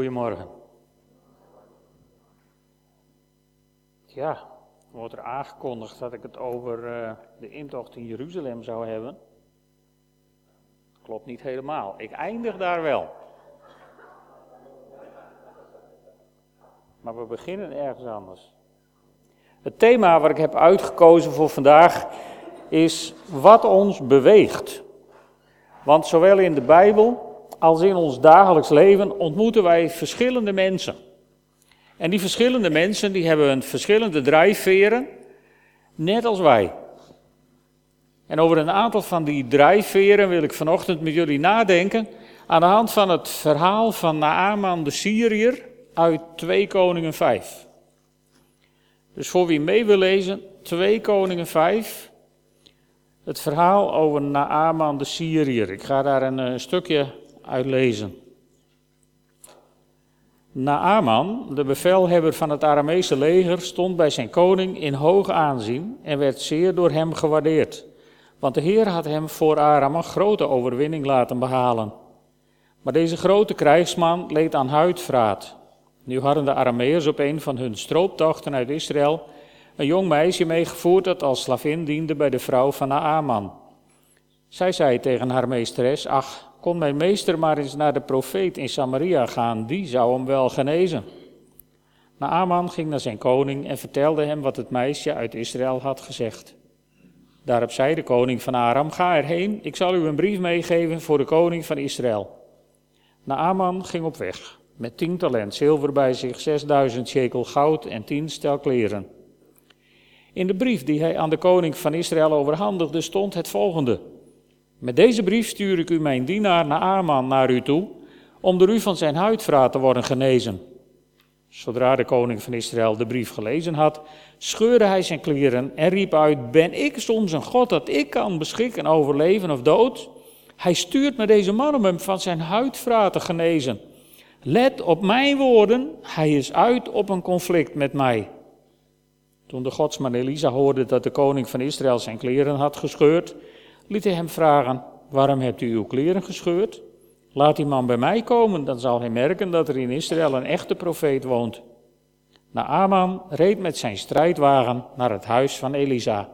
Goedemorgen. Ja, wordt er aangekondigd dat ik het over uh, de intocht in Jeruzalem zou hebben. Klopt niet helemaal. Ik eindig daar wel. Maar we beginnen ergens anders. Het thema wat ik heb uitgekozen voor vandaag is wat ons beweegt. Want zowel in de Bijbel als in ons dagelijks leven ontmoeten wij verschillende mensen. En die verschillende mensen die hebben verschillende drijfveren, net als wij. En over een aantal van die drijfveren wil ik vanochtend met jullie nadenken aan de hand van het verhaal van Naaman de Syriër uit 2 Koningen 5. Dus voor wie mee wil lezen, 2 Koningen 5, het verhaal over Naaman de Syriër. Ik ga daar een, eh, stukje uitlezen. Naaman, de bevelhebber van het Aramese leger, stond bij zijn koning in hoog aanzien en werd zeer door hem gewaardeerd. Want de Heer had hem voor Aram een grote overwinning laten behalen. Maar deze grote krijgsman leed aan huidvraat. Nu hadden de Arameërs op een van hun strooptochten uit Israël een jong meisje meegevoerd dat als slavin diende bij de vrouw van Naaman. Zij zei tegen haar meesteres, ach, kon mijn meester maar eens naar de profeet in Samaria gaan, die zou hem wel genezen. Naaman ging naar zijn koning en vertelde hem wat het meisje uit Israël had gezegd. Daarop zei de koning van Aram, ga erheen, ik zal u een brief meegeven voor de koning van Israël. Naaman ging op weg, met tien talent zilver bij zich, zesduizend shekel goud en tien stel kleren. In de brief die hij aan de koning van Israël overhandigde stond het volgende. Met deze brief stuur ik u mijn dienaar Naaman naar u toe, om door u van zijn huidvraat te worden genezen. Zodra de koning van Israël de brief gelezen had, scheurde hij zijn kleren en riep uit: Ben ik soms een God dat ik kan beschikken over leven of dood? Hij stuurt me deze man om hem van zijn huidvraat te genezen. Let op mijn woorden, hij is uit op een conflict met mij. Toen de godsman Elisa hoorde dat de koning van Israël zijn kleren had gescheurd, liet hij hem vragen: Waarom hebt u uw kleren gescheurd? Laat die man bij mij komen, dan zal hij merken dat er in Israël een echte profeet woont. Naaman reed met zijn strijdwagen naar het huis van Elisa.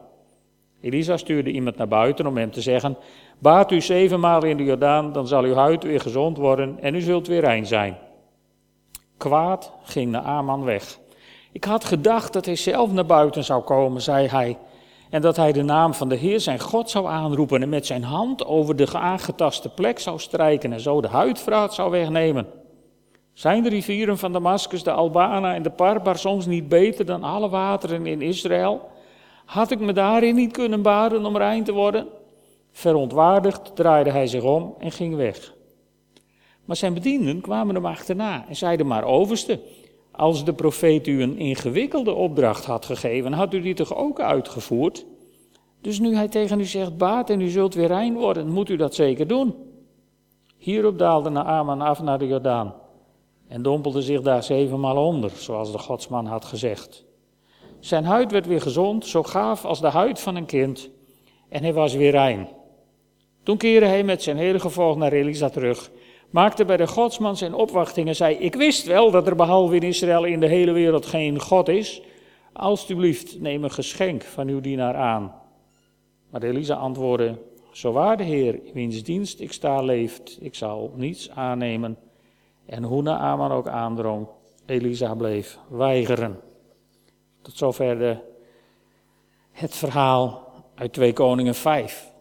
Elisa stuurde iemand naar buiten om hem te zeggen: Baat u zevenmaal in de Jordaan, dan zal uw huid weer gezond worden en u zult weer rein zijn. Kwaad ging Naaman weg. Ik had gedacht dat hij zelf naar buiten zou komen, zei hij. En dat hij de naam van de Heer zijn God zou aanroepen en met zijn hand over de aangetaste plek zou strijken en zo de huidvraat zou wegnemen. Zijn de rivieren van Damascus, de Albana en de Parbar soms niet beter dan alle wateren in Israël? Had ik me daarin niet kunnen baden om rein te worden? Verontwaardigd draaide hij zich om en ging weg. Maar zijn bedienden kwamen hem achterna en zeiden maar, overste, als de profeet u een ingewikkelde opdracht had gegeven, had u die toch ook uitgevoerd? Dus nu hij tegen u zegt, baat en u zult weer rein worden, moet u dat zeker doen. Hierop daalde Naaman af naar de Jordaan en dompelde zich daar zevenmaal onder, zoals de godsman had gezegd. Zijn huid werd weer gezond, zo gaaf als de huid van een kind, en hij was weer rein. Toen keerde hij met zijn hele gevolg naar Elisa terug maakte bij de godsman zijn opwachting en zei: Ik wist wel dat er behalve in Israël in de hele wereld geen God is. Alsjeblieft, neem een geschenk van uw dienaar aan. Maar Elisa antwoordde: Zo waar de Heer, in wiens dienst ik sta, leeft, ik zal niets aannemen. En hoe Naaman ook aandrong, Elisa bleef weigeren. Tot zover de, het verhaal uit 2 Koningen 5.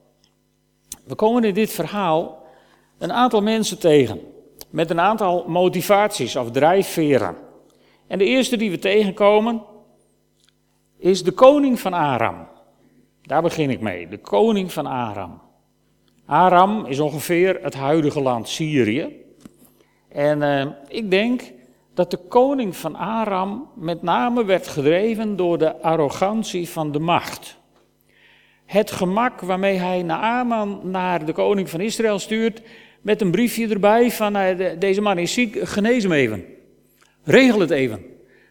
We komen in dit verhaal een aantal mensen tegen. Met een aantal motivaties of drijfveren. En de eerste die we tegenkomen is de koning van Aram. Daar begin ik mee. De koning van Aram. Aram is ongeveer het huidige land Syrië. En uh, ik denk dat de koning van Aram met name werd gedreven door de arrogantie van de macht. Het gemak waarmee hij Naaman naar de koning van Israël stuurt, met een briefje erbij van uh, deze man is ziek, genees hem even. Regel het even.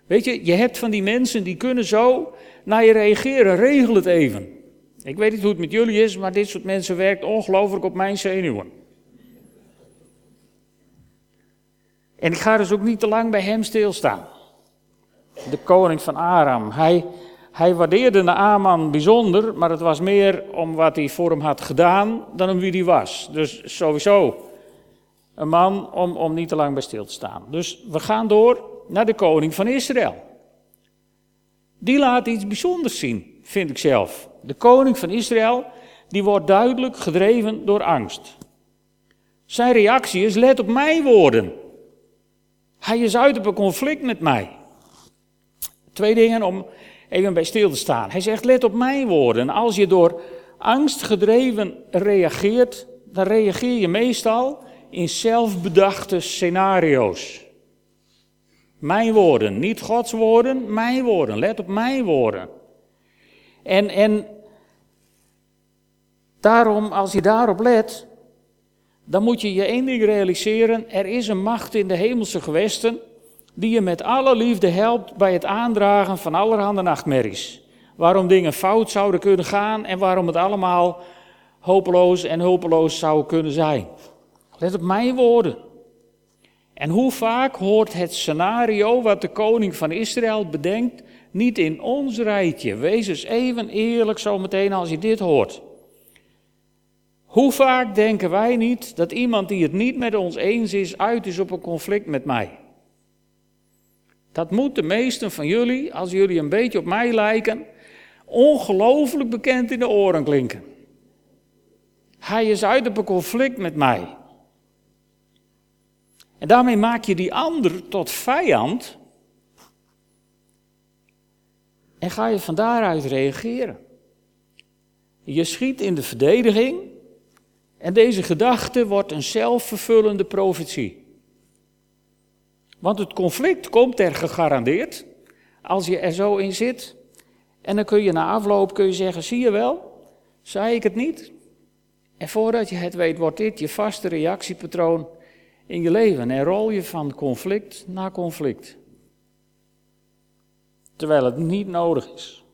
Weet je, je hebt van die mensen die kunnen zo naar je reageren, regel het even. Ik weet niet hoe het met jullie is, maar dit soort mensen werkt ongelooflijk op mijn zenuwen. En ik ga dus ook niet te lang bij hem stilstaan. De koning van Aram. Hij, hij waardeerde Naaman bijzonder, maar het was meer om wat hij voor hem had gedaan dan om wie hij was. Dus sowieso een man om, om niet te lang bij stil te staan. Dus we gaan door naar de koning van Israël. Die laat iets bijzonders zien, vind ik zelf. De koning van Israël, die wordt duidelijk gedreven door angst. Zijn reactie is: let op mijn woorden. Hij is uit op een conflict met mij. Twee dingen om even bij stil te staan. Hij zegt: let op mijn woorden. Als je door angst gedreven reageert, dan reageer je meestal in zelfbedachte scenario's. Mijn woorden, niet Gods woorden, mijn woorden. Let op mijn woorden. En, en daarom, als je daarop let, dan moet je je één ding realiseren. Er is een macht in de hemelse gewesten die je met alle liefde helpt bij het aandragen van allerhande nachtmerries. Waarom dingen fout zouden kunnen gaan en waarom het allemaal hopeloos en hulpeloos zou kunnen zijn. Let op mijn woorden. En hoe vaak hoort het scenario wat de koning van Israël bedenkt niet in ons rijtje? Wees eens even eerlijk zo meteen als je dit hoort. Hoe vaak denken wij niet dat iemand die het niet met ons eens is, uit is op een conflict met mij? Dat moet de meesten van jullie, als jullie een beetje op mij lijken, ongelooflijk bekend in de oren klinken. Hij is uit op een conflict met mij. En daarmee maak je die ander tot vijand. En ga je van daaruit reageren. Je schiet in de verdediging. En deze gedachte wordt een zelfvervullende profetie. Want het conflict komt er gegarandeerd. Als je er zo in zit. En dan kun je na afloop kun je zeggen: zie je wel, zei ik het niet? En voordat je het weet, wordt dit je vaste reactiepatroon in je leven en rol je van conflict naar conflict. Terwijl het niet nodig is.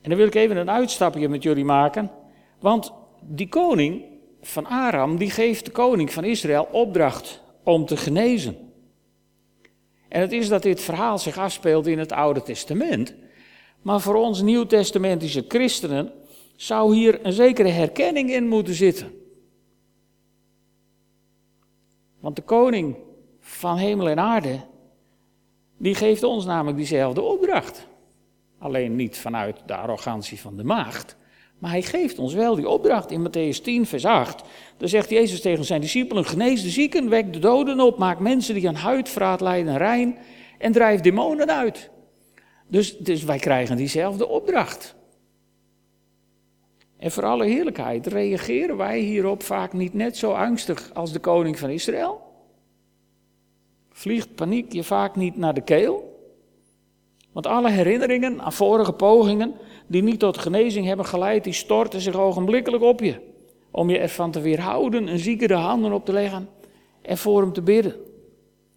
En dan wil ik even een uitstapje met jullie maken. Want die koning van Aram, die geeft de koning van Israël opdracht om te genezen. En het is dat dit verhaal zich afspeelt in het Oude Testament. Maar voor ons nieuwtestamentische christenen zou hier een zekere herkenning in moeten zitten. Want de koning van hemel en aarde, die geeft ons namelijk diezelfde opdracht. Alleen niet vanuit de arrogantie van de maagd, maar hij geeft ons wel die opdracht in Matthäus 10, vers 8. Daar zegt Jezus tegen zijn discipelen: Genees de zieken, wek de doden op, maak mensen die aan huidvraat lijden rein en drijf demonen uit. Dus, dus wij krijgen diezelfde opdracht. En voor alle heerlijkheid, reageren wij hierop vaak niet net zo angstig als de koning van Israël? Vliegt paniek je vaak niet naar de keel? Want alle herinneringen aan vorige pogingen die niet tot genezing hebben geleid, die storten zich ogenblikkelijk op je. Om je ervan te weerhouden een zieke de handen op te leggen en voor hem te bidden.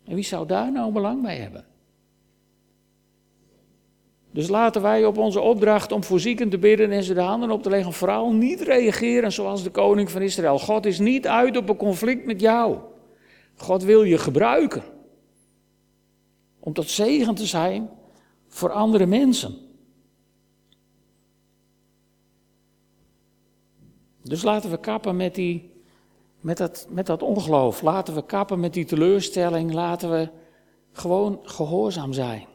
En wie zou daar nou belang bij hebben? Dus laten wij op onze opdracht om voor zieken te bidden en ze de handen op te leggen, vooral niet reageren zoals de koning van Israël. God is niet uit op een conflict met jou. God wil je gebruiken om tot zegen te zijn voor andere mensen. Dus laten we kappen met, die, met, dat, met dat ongeloof. Laten we kappen met die teleurstelling. Laten we gewoon gehoorzaam zijn.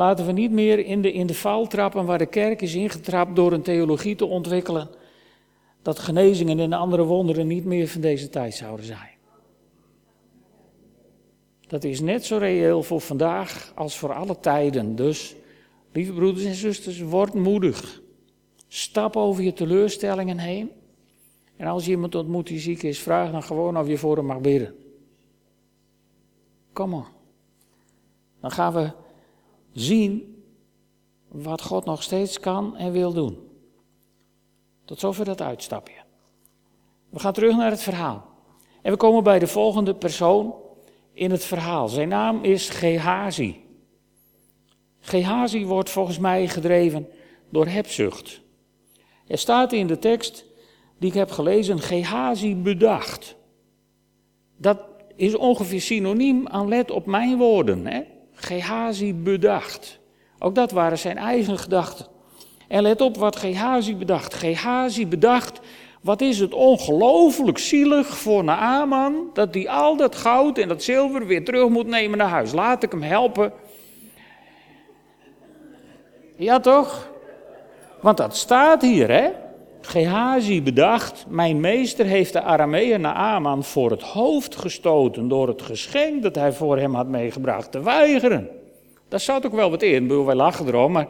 En laten we niet meer in de, in de val trappen waar de kerk is ingetrapt door een theologie te ontwikkelen. Dat genezingen en andere wonderen niet meer van deze tijd zouden zijn. Dat is net zo reëel voor vandaag als voor alle tijden. Dus, lieve broeders en zusters, word moedig. Stap over je teleurstellingen heen. En als je iemand ontmoet die ziek is, vraag dan gewoon of je voor hem mag bidden. Kom maar. Dan gaan we zien wat God nog steeds kan en wil doen. Tot zover dat uitstapje. We gaan terug naar het verhaal. En we komen bij de volgende persoon in het verhaal. Zijn naam is Gehazi. Gehazi wordt volgens mij gedreven door hebzucht. Er staat in de tekst die ik heb gelezen, Gehazi bedacht. Dat is ongeveer synoniem aan let op mijn woorden. Hè? Gehazi bedacht. Ook dat waren zijn eigen gedachten. En let op wat Gehazi bedacht. Gehazi bedacht, wat is het ongelooflijk zielig voor Naaman dat hij al dat goud en dat zilver weer terug moet nemen naar huis. Laat ik hem helpen. Ja toch? Want dat staat hier hè. Gehazi bedacht, mijn meester heeft de Arameer Naaman voor het hoofd gestoten door het geschenk dat hij voor hem had meegebracht te weigeren. Daar zat ook wel wat in, bedoel, wij lachen erom, maar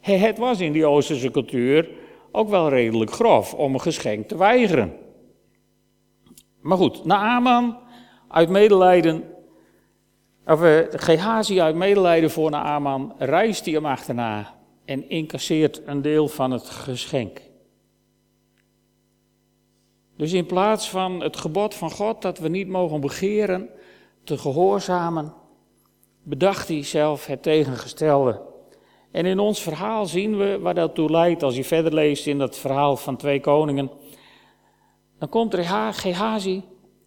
het was in die Oosterse cultuur ook wel redelijk grof om een geschenk te weigeren. Maar goed, Naaman uit medelijden, of uh, Gehazi uit medelijden voor Naaman reist hij hem achterna en incasseert een deel van het geschenk. Dus in plaats van het gebod van God dat we niet mogen begeren te gehoorzamen, bedacht hij zelf het tegengestelde. En in ons verhaal zien we waar dat toe leidt. Als je verder leest in dat verhaal van twee koningen, dan komt er Gehazi,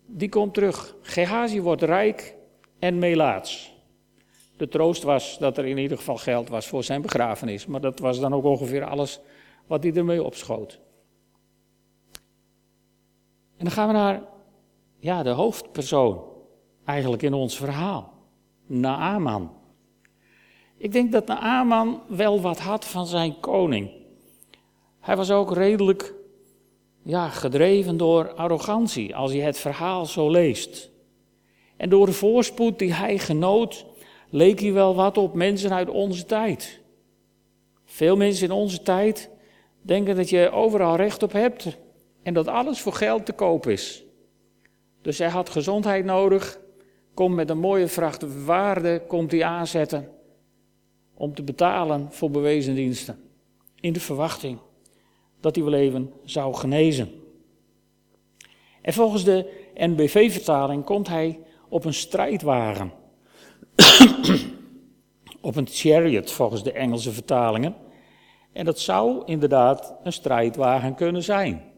die komt terug. Gehazi wordt rijk en melaats. De troost was dat er in ieder geval geld was voor zijn begrafenis, maar dat was dan ook ongeveer alles wat hij ermee opschoot. En dan gaan we naar ja, de hoofdpersoon eigenlijk in ons verhaal, Naaman. Ik denk dat Naaman wel wat had van zijn koning. Hij was ook redelijk ja, gedreven door arrogantie, als je het verhaal zo leest. En door de voorspoed die hij genoot, leek hij wel wat op mensen uit onze tijd. Veel mensen in onze tijd denken dat je overal recht op hebt en dat alles voor geld te koop is. Dus hij had gezondheid nodig, komt met een mooie vracht waarde, komt hij aanzetten om te betalen voor bewezen diensten. In de verwachting dat hij wel even zou genezen. En volgens de NBV-vertaling komt hij op een strijdwagen. op een chariot, volgens de Engelse vertalingen. En dat zou inderdaad een strijdwagen kunnen zijn.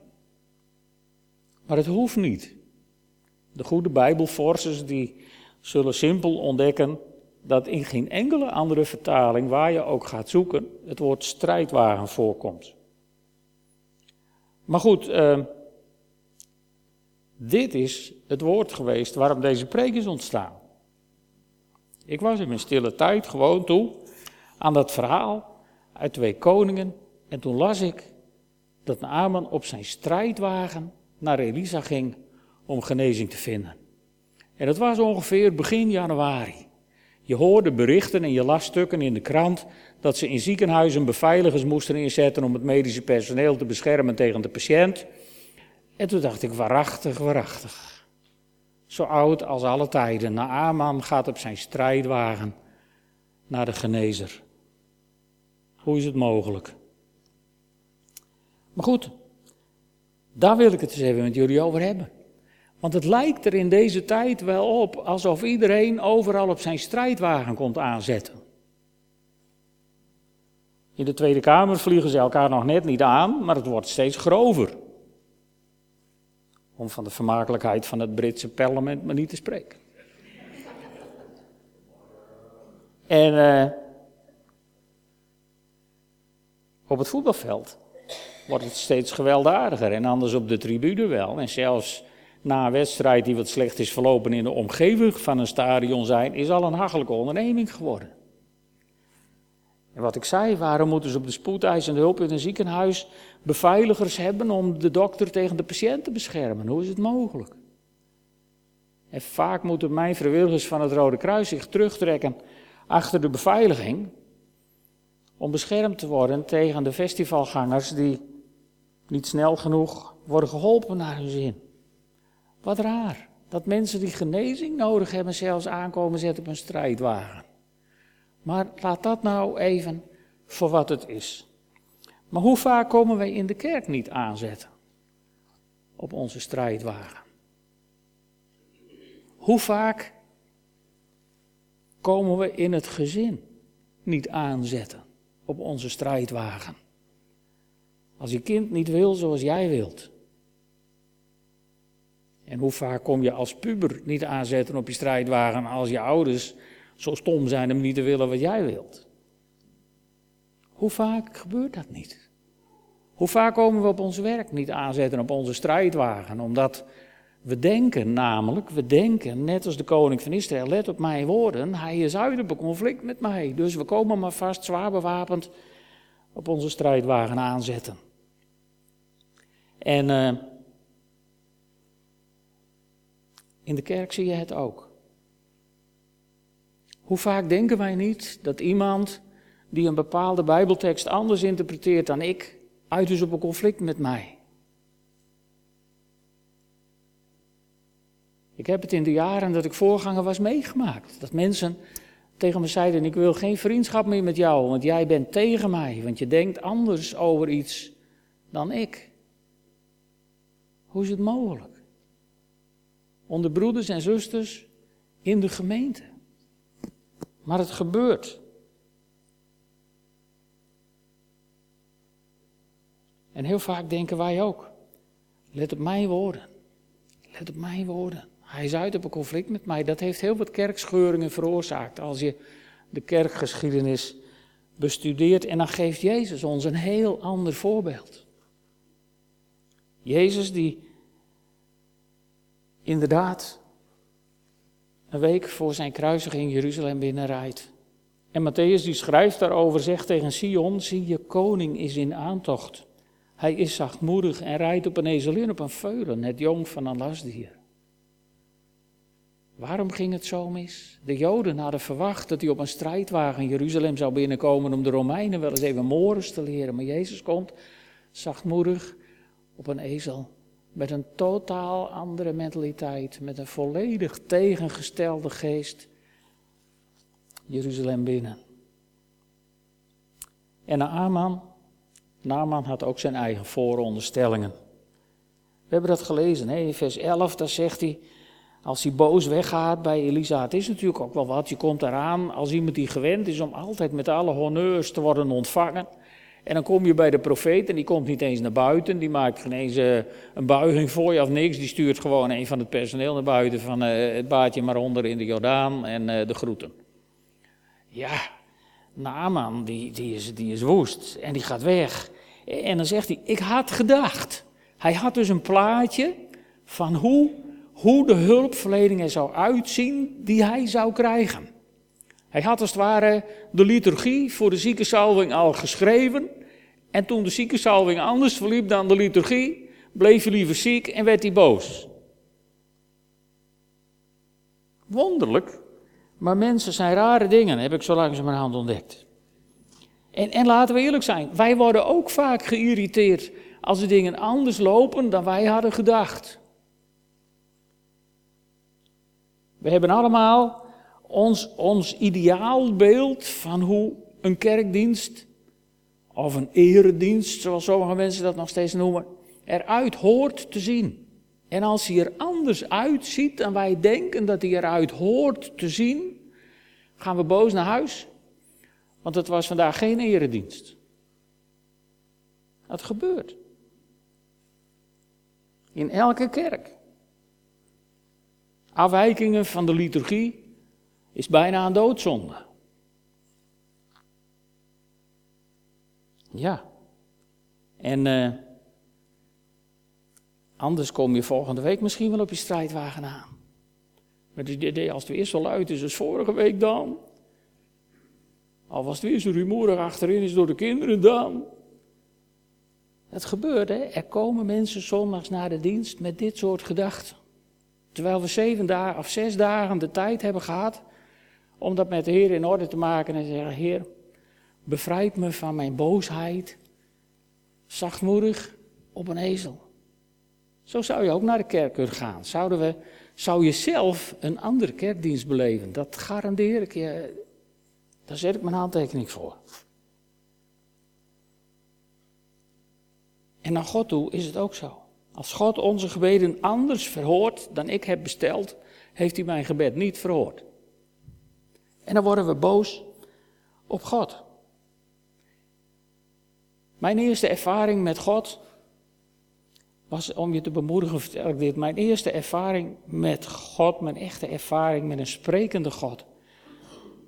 Maar het hoeft niet. De goede Bijbelforcers die zullen simpel ontdekken dat in geen enkele andere vertaling waar je ook gaat zoeken het woord strijdwagen voorkomt. Maar goed, uh, dit is het woord geweest waarom deze preek is ontstaan. Ik was in mijn stille tijd gewoon toe aan dat verhaal uit twee koningen en toen las ik dat Naaman op zijn strijdwagen naar Elisa ging om genezing te vinden. En dat was ongeveer begin januari. Je hoorde berichten en je las stukken in de krant dat ze in ziekenhuizen beveiligers moesten inzetten om het medische personeel te beschermen tegen de patiënt. En toen dacht ik, waarachtig, waarachtig. Zo oud als alle tijden. Naaman gaat op zijn strijdwagen naar de genezer. Hoe is het mogelijk? Maar goed, daar wil ik het eens even met jullie over hebben. Want het lijkt er in deze tijd wel op alsof iedereen overal op zijn strijdwagen komt aanzetten. In de Tweede Kamer vliegen ze elkaar nog net niet aan, maar het wordt steeds grover. Om van de vermakelijkheid van het Britse parlement maar niet te spreken. En uh, op het voetbalveld wordt het steeds gewelddaadiger. En anders op de tribune wel. En zelfs na een wedstrijd die wat slecht is verlopen in de omgeving van een stadion zijn, is al een hachelijke onderneming geworden. En wat ik zei, waarom moeten ze op de spoedeisende hulp in een ziekenhuis beveiligers hebben om de dokter tegen de patiënt te beschermen? Hoe is het mogelijk? En vaak moeten mijn vrijwilligers van het Rode Kruis zich terugtrekken achter de beveiliging om beschermd te worden tegen de festivalgangers die niet snel genoeg worden geholpen naar hun zin. Wat raar, dat mensen die genezing nodig hebben zelfs aankomen zetten op een strijdwagen. Maar laat dat nou even voor wat het is. Maar hoe vaak komen wij in de kerk niet aanzetten op onze strijdwagen? Hoe vaak komen we in het gezin niet aanzetten op onze strijdwagen? Als je kind niet wil zoals jij wilt, En hoe vaak kom je als puber niet aanzetten op je strijdwagen als je ouders zo stom zijn om niet te willen wat jij wilt? Hoe vaak gebeurt dat niet? Hoe vaak komen we op ons werk niet aanzetten op onze strijdwagen? Omdat we denken namelijk, we denken, net als de koning van Israël, let op mijn woorden, hij is uit op een conflict met mij. Dus we komen maar vast zwaar bewapend op onze strijdwagen aanzetten. En uh, in de kerk zie je het ook. Hoe vaak denken wij niet dat iemand die een bepaalde Bijbeltekst anders interpreteert dan ik, uit is op een conflict met mij? Ik heb het in de jaren dat ik voorganger was meegemaakt. Dat mensen tegen me zeiden: Ik wil geen vriendschap meer met jou, want jij bent tegen mij, want je denkt anders over iets dan ik. Hoe is het mogelijk? Onder broeders en zusters in de gemeente. Maar het gebeurt. En heel vaak denken wij ook: let op mijn woorden. Let op mijn woorden. Hij is uit op een conflict met mij. Dat heeft heel wat kerkscheuringen veroorzaakt. Als je de kerkgeschiedenis bestudeert. En dan geeft Jezus ons een heel ander voorbeeld. Jezus die inderdaad een week voor zijn kruisiging Jeruzalem binnenrijdt. En Matthäus die schrijft daarover, zegt tegen Sion, zie je koning is in aantocht. Hij is zachtmoedig en rijdt op een ezelin op een veulen, het jong van een lastdier. Waarom ging het zo mis? De Joden hadden verwacht dat hij op een strijdwagen Jeruzalem zou binnenkomen om de Romeinen wel eens even Morus te leren. Maar Jezus komt zachtmoedig op een ezel. Met een totaal andere mentaliteit, met een volledig tegengestelde geest. Jeruzalem binnen. En Naaman, Naaman had ook zijn eigen vooronderstellingen. We hebben dat gelezen, hè? in vers 11, daar zegt hij, als hij boos weggaat bij Elisa, het is natuurlijk ook wel wat. Je komt eraan als iemand die gewend is om altijd met alle honneurs te worden ontvangen. En dan kom je bij de profeet en die komt niet eens naar buiten. Die maakt geen eens uh, een buiging voor je of niks. Die stuurt gewoon een van het personeel naar buiten van uh, het baadje maar onder in de Jordaan en uh, de groeten. Ja, Naaman die, die, is, die is woest en die gaat weg. En dan zegt hij, ik had gedacht. Hij had dus een plaatje van hoe hoe de hulpverlening er zou uitzien die hij zou krijgen. Hij had als het ware de liturgie voor de ziekensalving al geschreven. En toen de ziekensalving anders verliep dan de liturgie, bleef hij liever ziek en werd hij boos. Wonderlijk, maar mensen zijn rare dingen, heb ik zo langzamerhand ontdekt. En, en laten we eerlijk zijn, wij worden ook vaak geïrriteerd als de dingen anders lopen dan wij hadden gedacht. We hebben allemaal ons, ons ideaalbeeld van hoe een kerkdienst, of een eredienst, zoals sommige mensen dat nog steeds noemen, eruit hoort te zien. En als hij er anders uitziet dan wij denken dat hij eruit hoort te zien, gaan we boos naar huis. Want het was vandaag geen eredienst. Dat gebeurt. In elke kerk. Afwijkingen van de liturgie is bijna een doodzonde. Ja. En uh, anders kom je volgende week misschien wel op je strijdwagen aan. Met het idee, als het weer zo luid is als vorige week dan. Al was het weer zo rumoerig achterin is door de kinderen dan. Het gebeurt, hè. Er komen mensen zondags naar de dienst met dit soort gedachten. Terwijl we zeven dagen of zes dagen de tijd hebben gehad om dat met de Heer in orde te maken en zeggen: Heer, bevrijd me van mijn boosheid, zachtmoedig op een ezel. Zo zou je ook naar de kerk kunnen gaan. Zouden we, zou je zelf een andere kerkdienst beleven? Dat garandeer ik je. Daar zet ik mijn handtekening voor. En naar God toe is het ook zo. Als God onze gebeden anders verhoort dan ik heb besteld, heeft hij mijn gebed niet verhoord. En dan worden we boos op God. Mijn eerste ervaring met God was om je te bemoedigen, vertel ik dit. Mijn eerste ervaring met God, mijn echte ervaring met een sprekende God,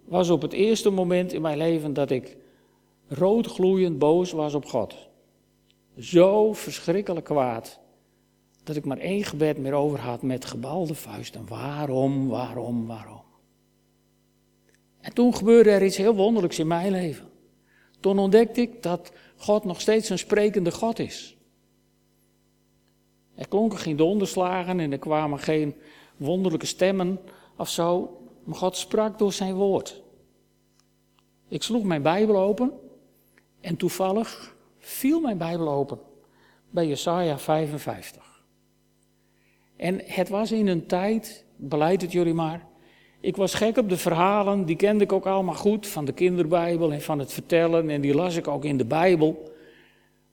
was op het eerste moment in mijn leven dat ik roodgloeiend boos was op God. Zo verschrikkelijk kwaad dat ik maar één gebed meer over had met gebalde vuisten. Waarom, waarom, waarom? En toen gebeurde er iets heel wonderlijks in mijn leven. Toen ontdekte ik dat God nog steeds een sprekende God is. Er klonken geen donderslagen en er kwamen geen wonderlijke stemmen of zo, maar God sprak door zijn woord. Ik sloeg mijn Bijbel open en toevallig viel mijn Bijbel open bij Jesaja 55. En het was in een tijd, beleid het jullie maar, ik was gek op de verhalen, die kende ik ook allemaal goed, van de kinderbijbel en van het vertellen, en die las ik ook in de Bijbel.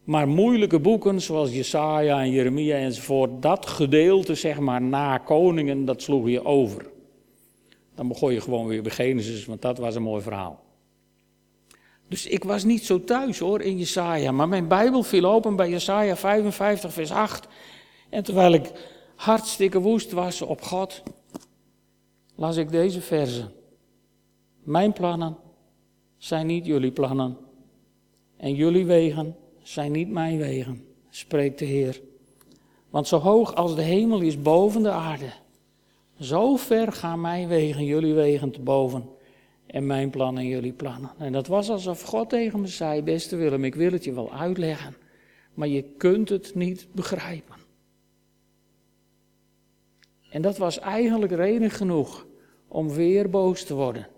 Maar moeilijke boeken zoals Jesaja en Jeremia enzovoort, dat gedeelte zeg maar na koningen, dat sloeg je over. Dan begon je gewoon weer bij Genesis, want dat was een mooi verhaal. Dus ik was niet zo thuis hoor in Jesaja, maar mijn Bijbel viel open bij Jesaja 55 vers 8. En terwijl ik hartstikke woest was op God, las ik deze verzen. Mijn plannen zijn niet jullie plannen en jullie wegen zijn niet mijn wegen, spreekt de Heer. Want zo hoog als de hemel is boven de aarde, zo ver gaan mijn wegen jullie wegen te boven en mijn plannen jullie plannen. En dat was alsof God tegen me zei, beste Willem, ik wil het je wel uitleggen, maar je kunt het niet begrijpen. En dat was eigenlijk reden genoeg om weer boos te worden.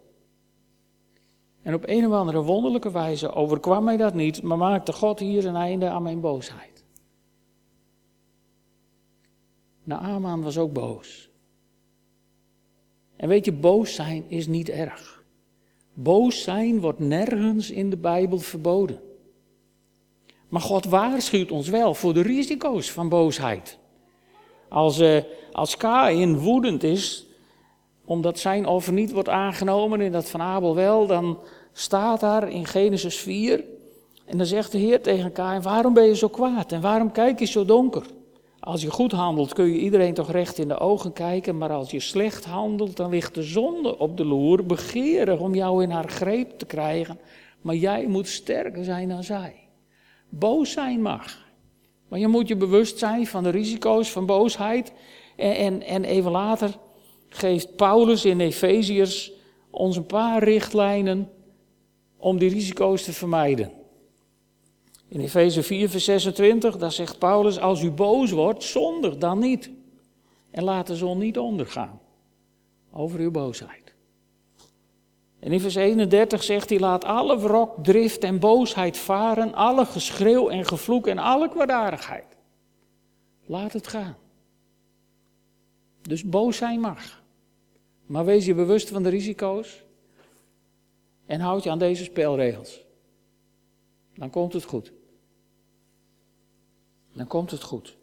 En op een of andere wonderlijke wijze overkwam mij dat niet, maar maakte God hier een einde aan mijn boosheid. Naaman was ook boos. En weet je, boos zijn is niet erg. Boos zijn wordt nergens in de Bijbel verboden. Maar God waarschuwt ons wel voor de risico's van boosheid. Als, uh, als Kain woedend is, omdat zijn offer niet wordt aangenomen en dat van Abel wel, dan staat daar in Genesis 4. En dan zegt de Heer tegen Kain, waarom ben je zo kwaad en waarom kijk je zo donker? Als je goed handelt kun je iedereen toch recht in de ogen kijken, maar als je slecht handelt, dan ligt de zonde op de loer, begeerig om jou in haar greep te krijgen. Maar jij moet sterker zijn dan zij. Boos zijn mag. Maar je moet je bewust zijn van de risico's van boosheid. En, en, en even later geeft Paulus in Efeziërs ons een paar richtlijnen om die risico's te vermijden. In Efeze 4, vers 26, daar zegt Paulus, als u boos wordt, zondig dan niet. En laat de zon niet ondergaan over uw boosheid. En in vers 31 zegt hij, laat alle wrok, drift en boosheid varen, alle geschreeuw en gevloek en alle kwaadaardigheid. Laat het gaan. Dus boos zijn mag. Maar wees je bewust van de risico's en houd je aan deze spelregels. Dan komt het goed. Dan komt het goed.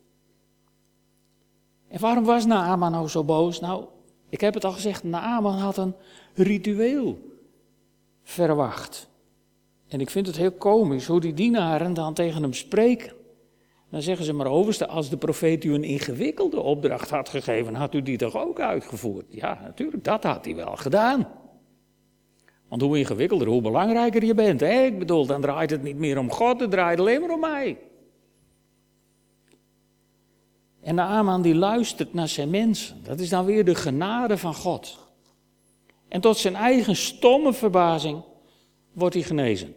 En waarom was Naaman nou zo boos? Nou, ik heb het al gezegd, Naaman had een ritueel verwacht. En ik vind het heel komisch hoe die dienaren dan tegen hem spreken. Dan zeggen ze maar overste, als de profeet u een ingewikkelde opdracht had gegeven, had u die toch ook uitgevoerd? Ja, natuurlijk, dat had hij wel gedaan. Want hoe ingewikkelder, hoe belangrijker je bent. Hè? Ik bedoel, dan draait het niet meer om God, het draait alleen maar om mij. En de Aman die luistert naar zijn mensen. Dat is dan weer de genade van God. En tot zijn eigen stomme verbazing wordt hij genezen.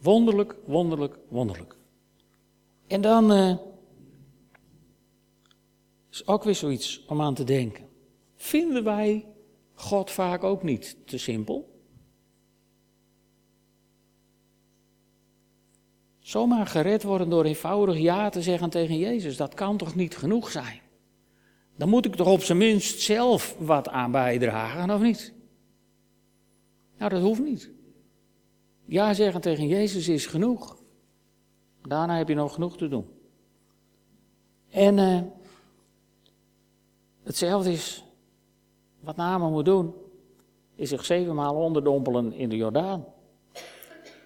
Wonderlijk, wonderlijk, wonderlijk. En dan uh, is ook weer zoiets om aan te denken. Vinden wij God vaak ook niet te simpel? Zomaar gered worden door eenvoudig ja te zeggen tegen Jezus, dat kan toch niet genoeg zijn? Dan moet ik toch op zijn minst zelf wat aan bijdragen, of niet? Nou, dat hoeft niet. Ja zeggen tegen Jezus is genoeg. Daarna heb je nog genoeg te doen. En uh, hetzelfde is wat Naaman moet doen, is zich zevenmaal onderdompelen in de Jordaan.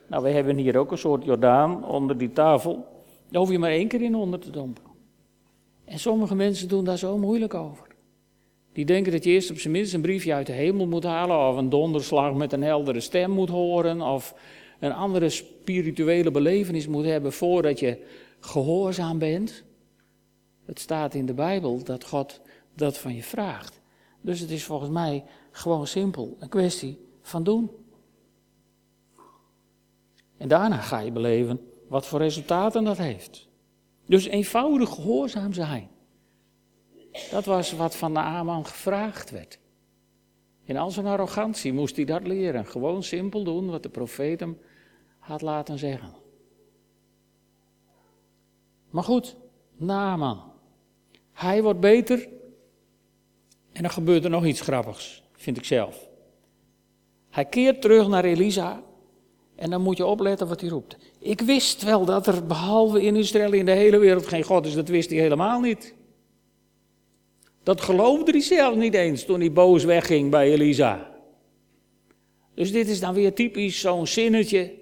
Nou, we hebben hier ook een soort Jordaan onder die tafel. Daar hoef je maar één keer in onder te dompelen. En sommige mensen doen daar zo moeilijk over. Die denken dat je eerst op zijn minst een briefje uit de hemel moet halen, of een donderslag met een heldere stem moet horen, of een andere spirituele belevenis moet hebben voordat je gehoorzaam bent. Het staat in de Bijbel dat God dat van je vraagt. Dus het is volgens mij gewoon simpel een kwestie van doen. En daarna ga je beleven wat voor resultaten dat heeft. Dus eenvoudig gehoorzaam zijn. Dat was wat van Naaman gevraagd werd. In al zijn arrogantie moest hij dat leren. Gewoon simpel doen wat de profeet hem had laten zeggen. Maar goed, Naaman. Hij wordt beter. En dan gebeurt er nog iets grappigs, vind ik zelf. Hij keert terug naar Elisa. En dan moet je opletten wat hij roept. Ik wist wel dat er behalve in Israël in de hele wereld geen God is. Dat wist hij helemaal niet. Dat geloofde hij zelf niet eens toen hij boos wegging bij Elisa. Dus dit is dan weer typisch zo'n zinnetje.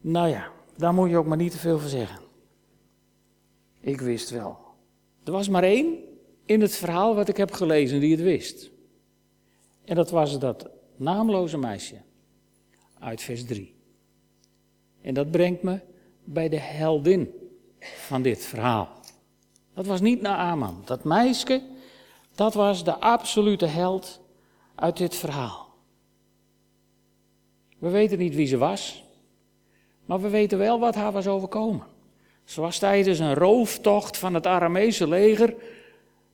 Nou ja, daar moet je ook maar niet te veel van zeggen. Ik wist wel. Er was maar één in het verhaal wat ik heb gelezen die het wist. En dat was dat naamloze meisje uit vers 3. En dat brengt me bij de heldin van dit verhaal. Dat was niet Naaman. Dat meisje, dat was de absolute held uit dit verhaal. We weten niet wie ze was, maar we weten wel wat haar was overkomen. Ze was tijdens een rooftocht van het Aramese leger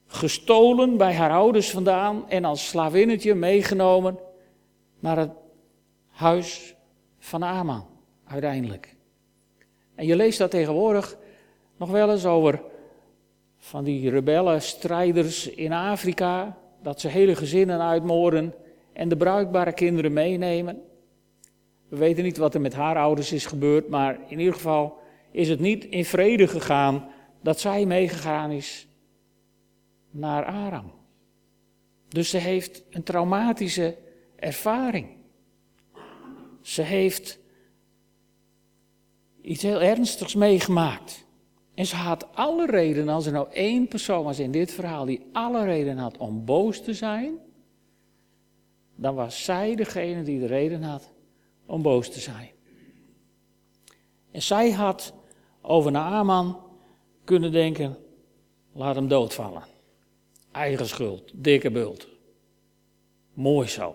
gestolen bij haar ouders vandaan en als slavinnetje meegenomen naar het huis van Aman, uiteindelijk. En je leest dat tegenwoordig nog wel eens over van die rebellen, strijders in Afrika, dat ze hele gezinnen uitmoorden en de bruikbare kinderen meenemen. We weten niet wat er met haar ouders is gebeurd, maar in ieder geval is het niet in vrede gegaan dat zij meegegaan is naar Aram. Dus ze heeft een traumatische ervaring. Ze heeft iets heel ernstigs meegemaakt. En ze had alle reden, als er nou één persoon was in dit verhaal die alle reden had om boos te zijn, dan was zij degene die de reden had om boos te zijn. En zij had over Naaman kunnen denken, laat hem doodvallen. Eigen schuld, dikke bult. Mooi zo.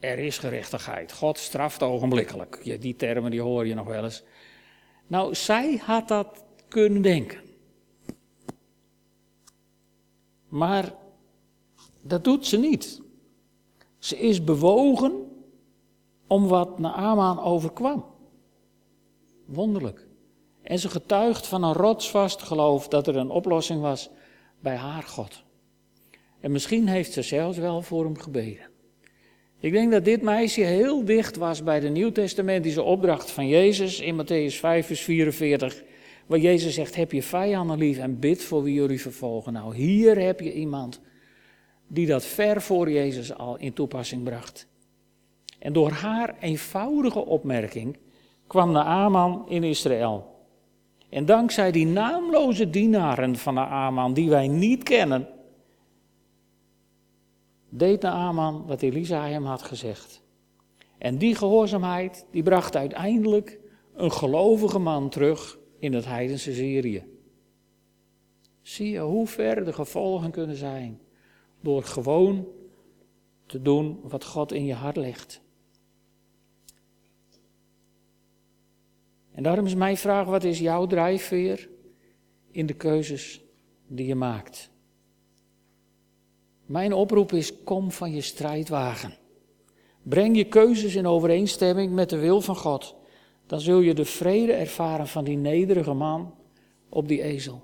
Er is gerechtigheid. God straft ogenblikkelijk. Die termen die hoor je nog wel eens. Nou, zij had dat kunnen denken. Maar dat doet ze niet. Ze is bewogen om wat Naaman overkwam. Wonderlijk. En ze getuigt van een rotsvast geloof dat er een oplossing was bij haar God. En misschien heeft ze zelfs wel voor hem gebeden. Ik denk dat dit meisje heel dicht was bij de Nieuwtestamentische opdracht van Jezus in Matthäus 5, vers 44. Waar Jezus zegt: Heb je vijanden lief en bid voor wie jullie vervolgen. Nou, hier heb je iemand die dat ver voor Jezus al in toepassing bracht. En door haar eenvoudige opmerking kwam Naaman in Israël. En dankzij die naamloze dienaren van Naaman, die wij niet kennen, deed Naaman wat Elisa hem had gezegd. En die gehoorzaamheid, die bracht uiteindelijk een gelovige man terug in het heidense Syrië. Zie je hoe ver de gevolgen kunnen zijn door gewoon te doen wat God in je hart legt. En daarom is mijn vraag, wat is jouw drijfveer in de keuzes die je maakt? Mijn oproep is, kom van je strijdwagen. Breng je keuzes in overeenstemming met de wil van God. Dan zul je de vrede ervaren van die nederige man op die ezel.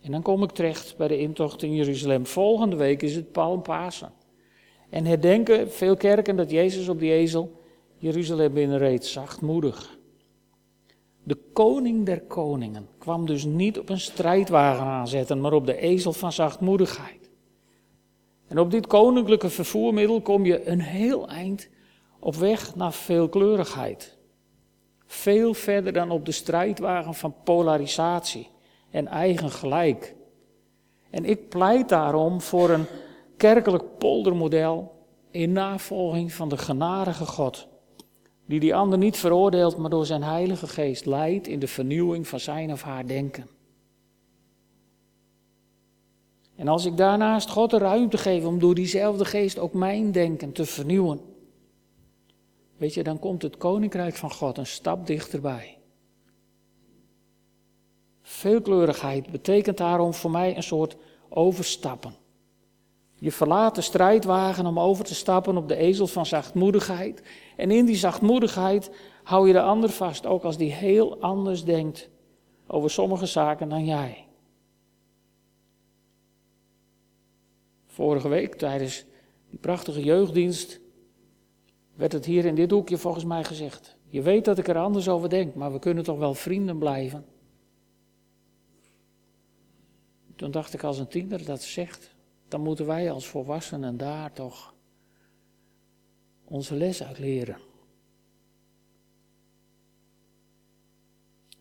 En dan kom ik terecht bij de intocht in Jeruzalem. Volgende week is het Palmpasen. En herdenken veel kerken dat Jezus op die ezel Jeruzalem binnenreed, zachtmoedig. De koning der koningen kwam dus niet op een strijdwagen aanzetten, maar op de ezel van zachtmoedigheid. En op dit koninklijke vervoermiddel kom je een heel eind op weg naar veelkleurigheid. Veel verder dan op de strijdwagen van polarisatie en eigen gelijk. En ik pleit daarom voor een kerkelijk poldermodel in navolging van de genadige God, die die ander niet veroordeelt, maar door zijn Heilige Geest leidt in de vernieuwing van zijn of haar denken. En als ik daarnaast God de ruimte geef om door diezelfde geest ook mijn denken te vernieuwen, weet je, dan komt het koninkrijk van God een stap dichterbij. Veelkleurigheid betekent daarom voor mij een soort overstappen. Je verlaat de strijdwagen om over te stappen op de ezel van zachtmoedigheid. En in die zachtmoedigheid hou je de ander vast, ook als die heel anders denkt over sommige zaken dan jij. Vorige week tijdens die prachtige jeugddienst werd het hier in dit hoekje volgens mij gezegd. Je weet dat ik er anders over denk, maar we kunnen toch wel vrienden blijven. Toen dacht ik als een tiener dat zegt, dan moeten wij als volwassenen daar toch onze les uit leren.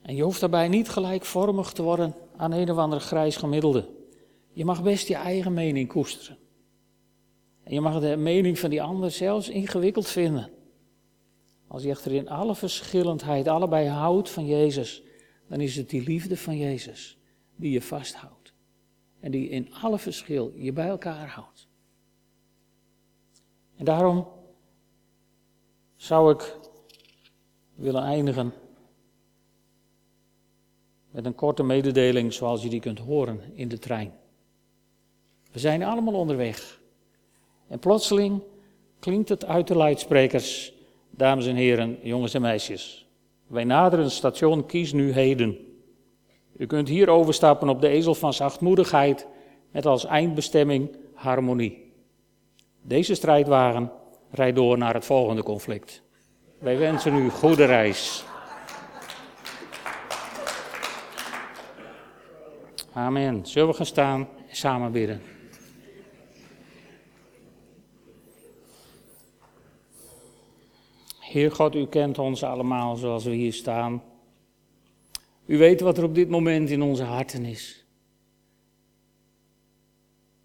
En je hoeft daarbij niet gelijkvormig te worden aan een of ander grijs gemiddelde. Je mag best je eigen mening koesteren. En je mag de mening van die ander zelfs ingewikkeld vinden. Als je echter in alle verschillendheid allebei houdt van Jezus, dan is het die liefde van Jezus die je vasthoudt. En die in alle verschil je bij elkaar houdt. En daarom zou ik willen eindigen met een korte mededeling zoals je die kunt horen in de trein. We zijn allemaal onderweg. En plotseling klinkt het uit de luidsprekers, dames en heren, jongens en meisjes. Wij naderen station Kies nu heden. U kunt hier overstappen op de ezel van zachtmoedigheid met als eindbestemming harmonie. Deze strijdwagen rijdt door naar het volgende conflict. Wij wensen u goede reis. Amen. Zullen we gaan staan en samen bidden? Heer God, u kent ons allemaal zoals we hier staan. U weet wat er op dit moment in onze harten is.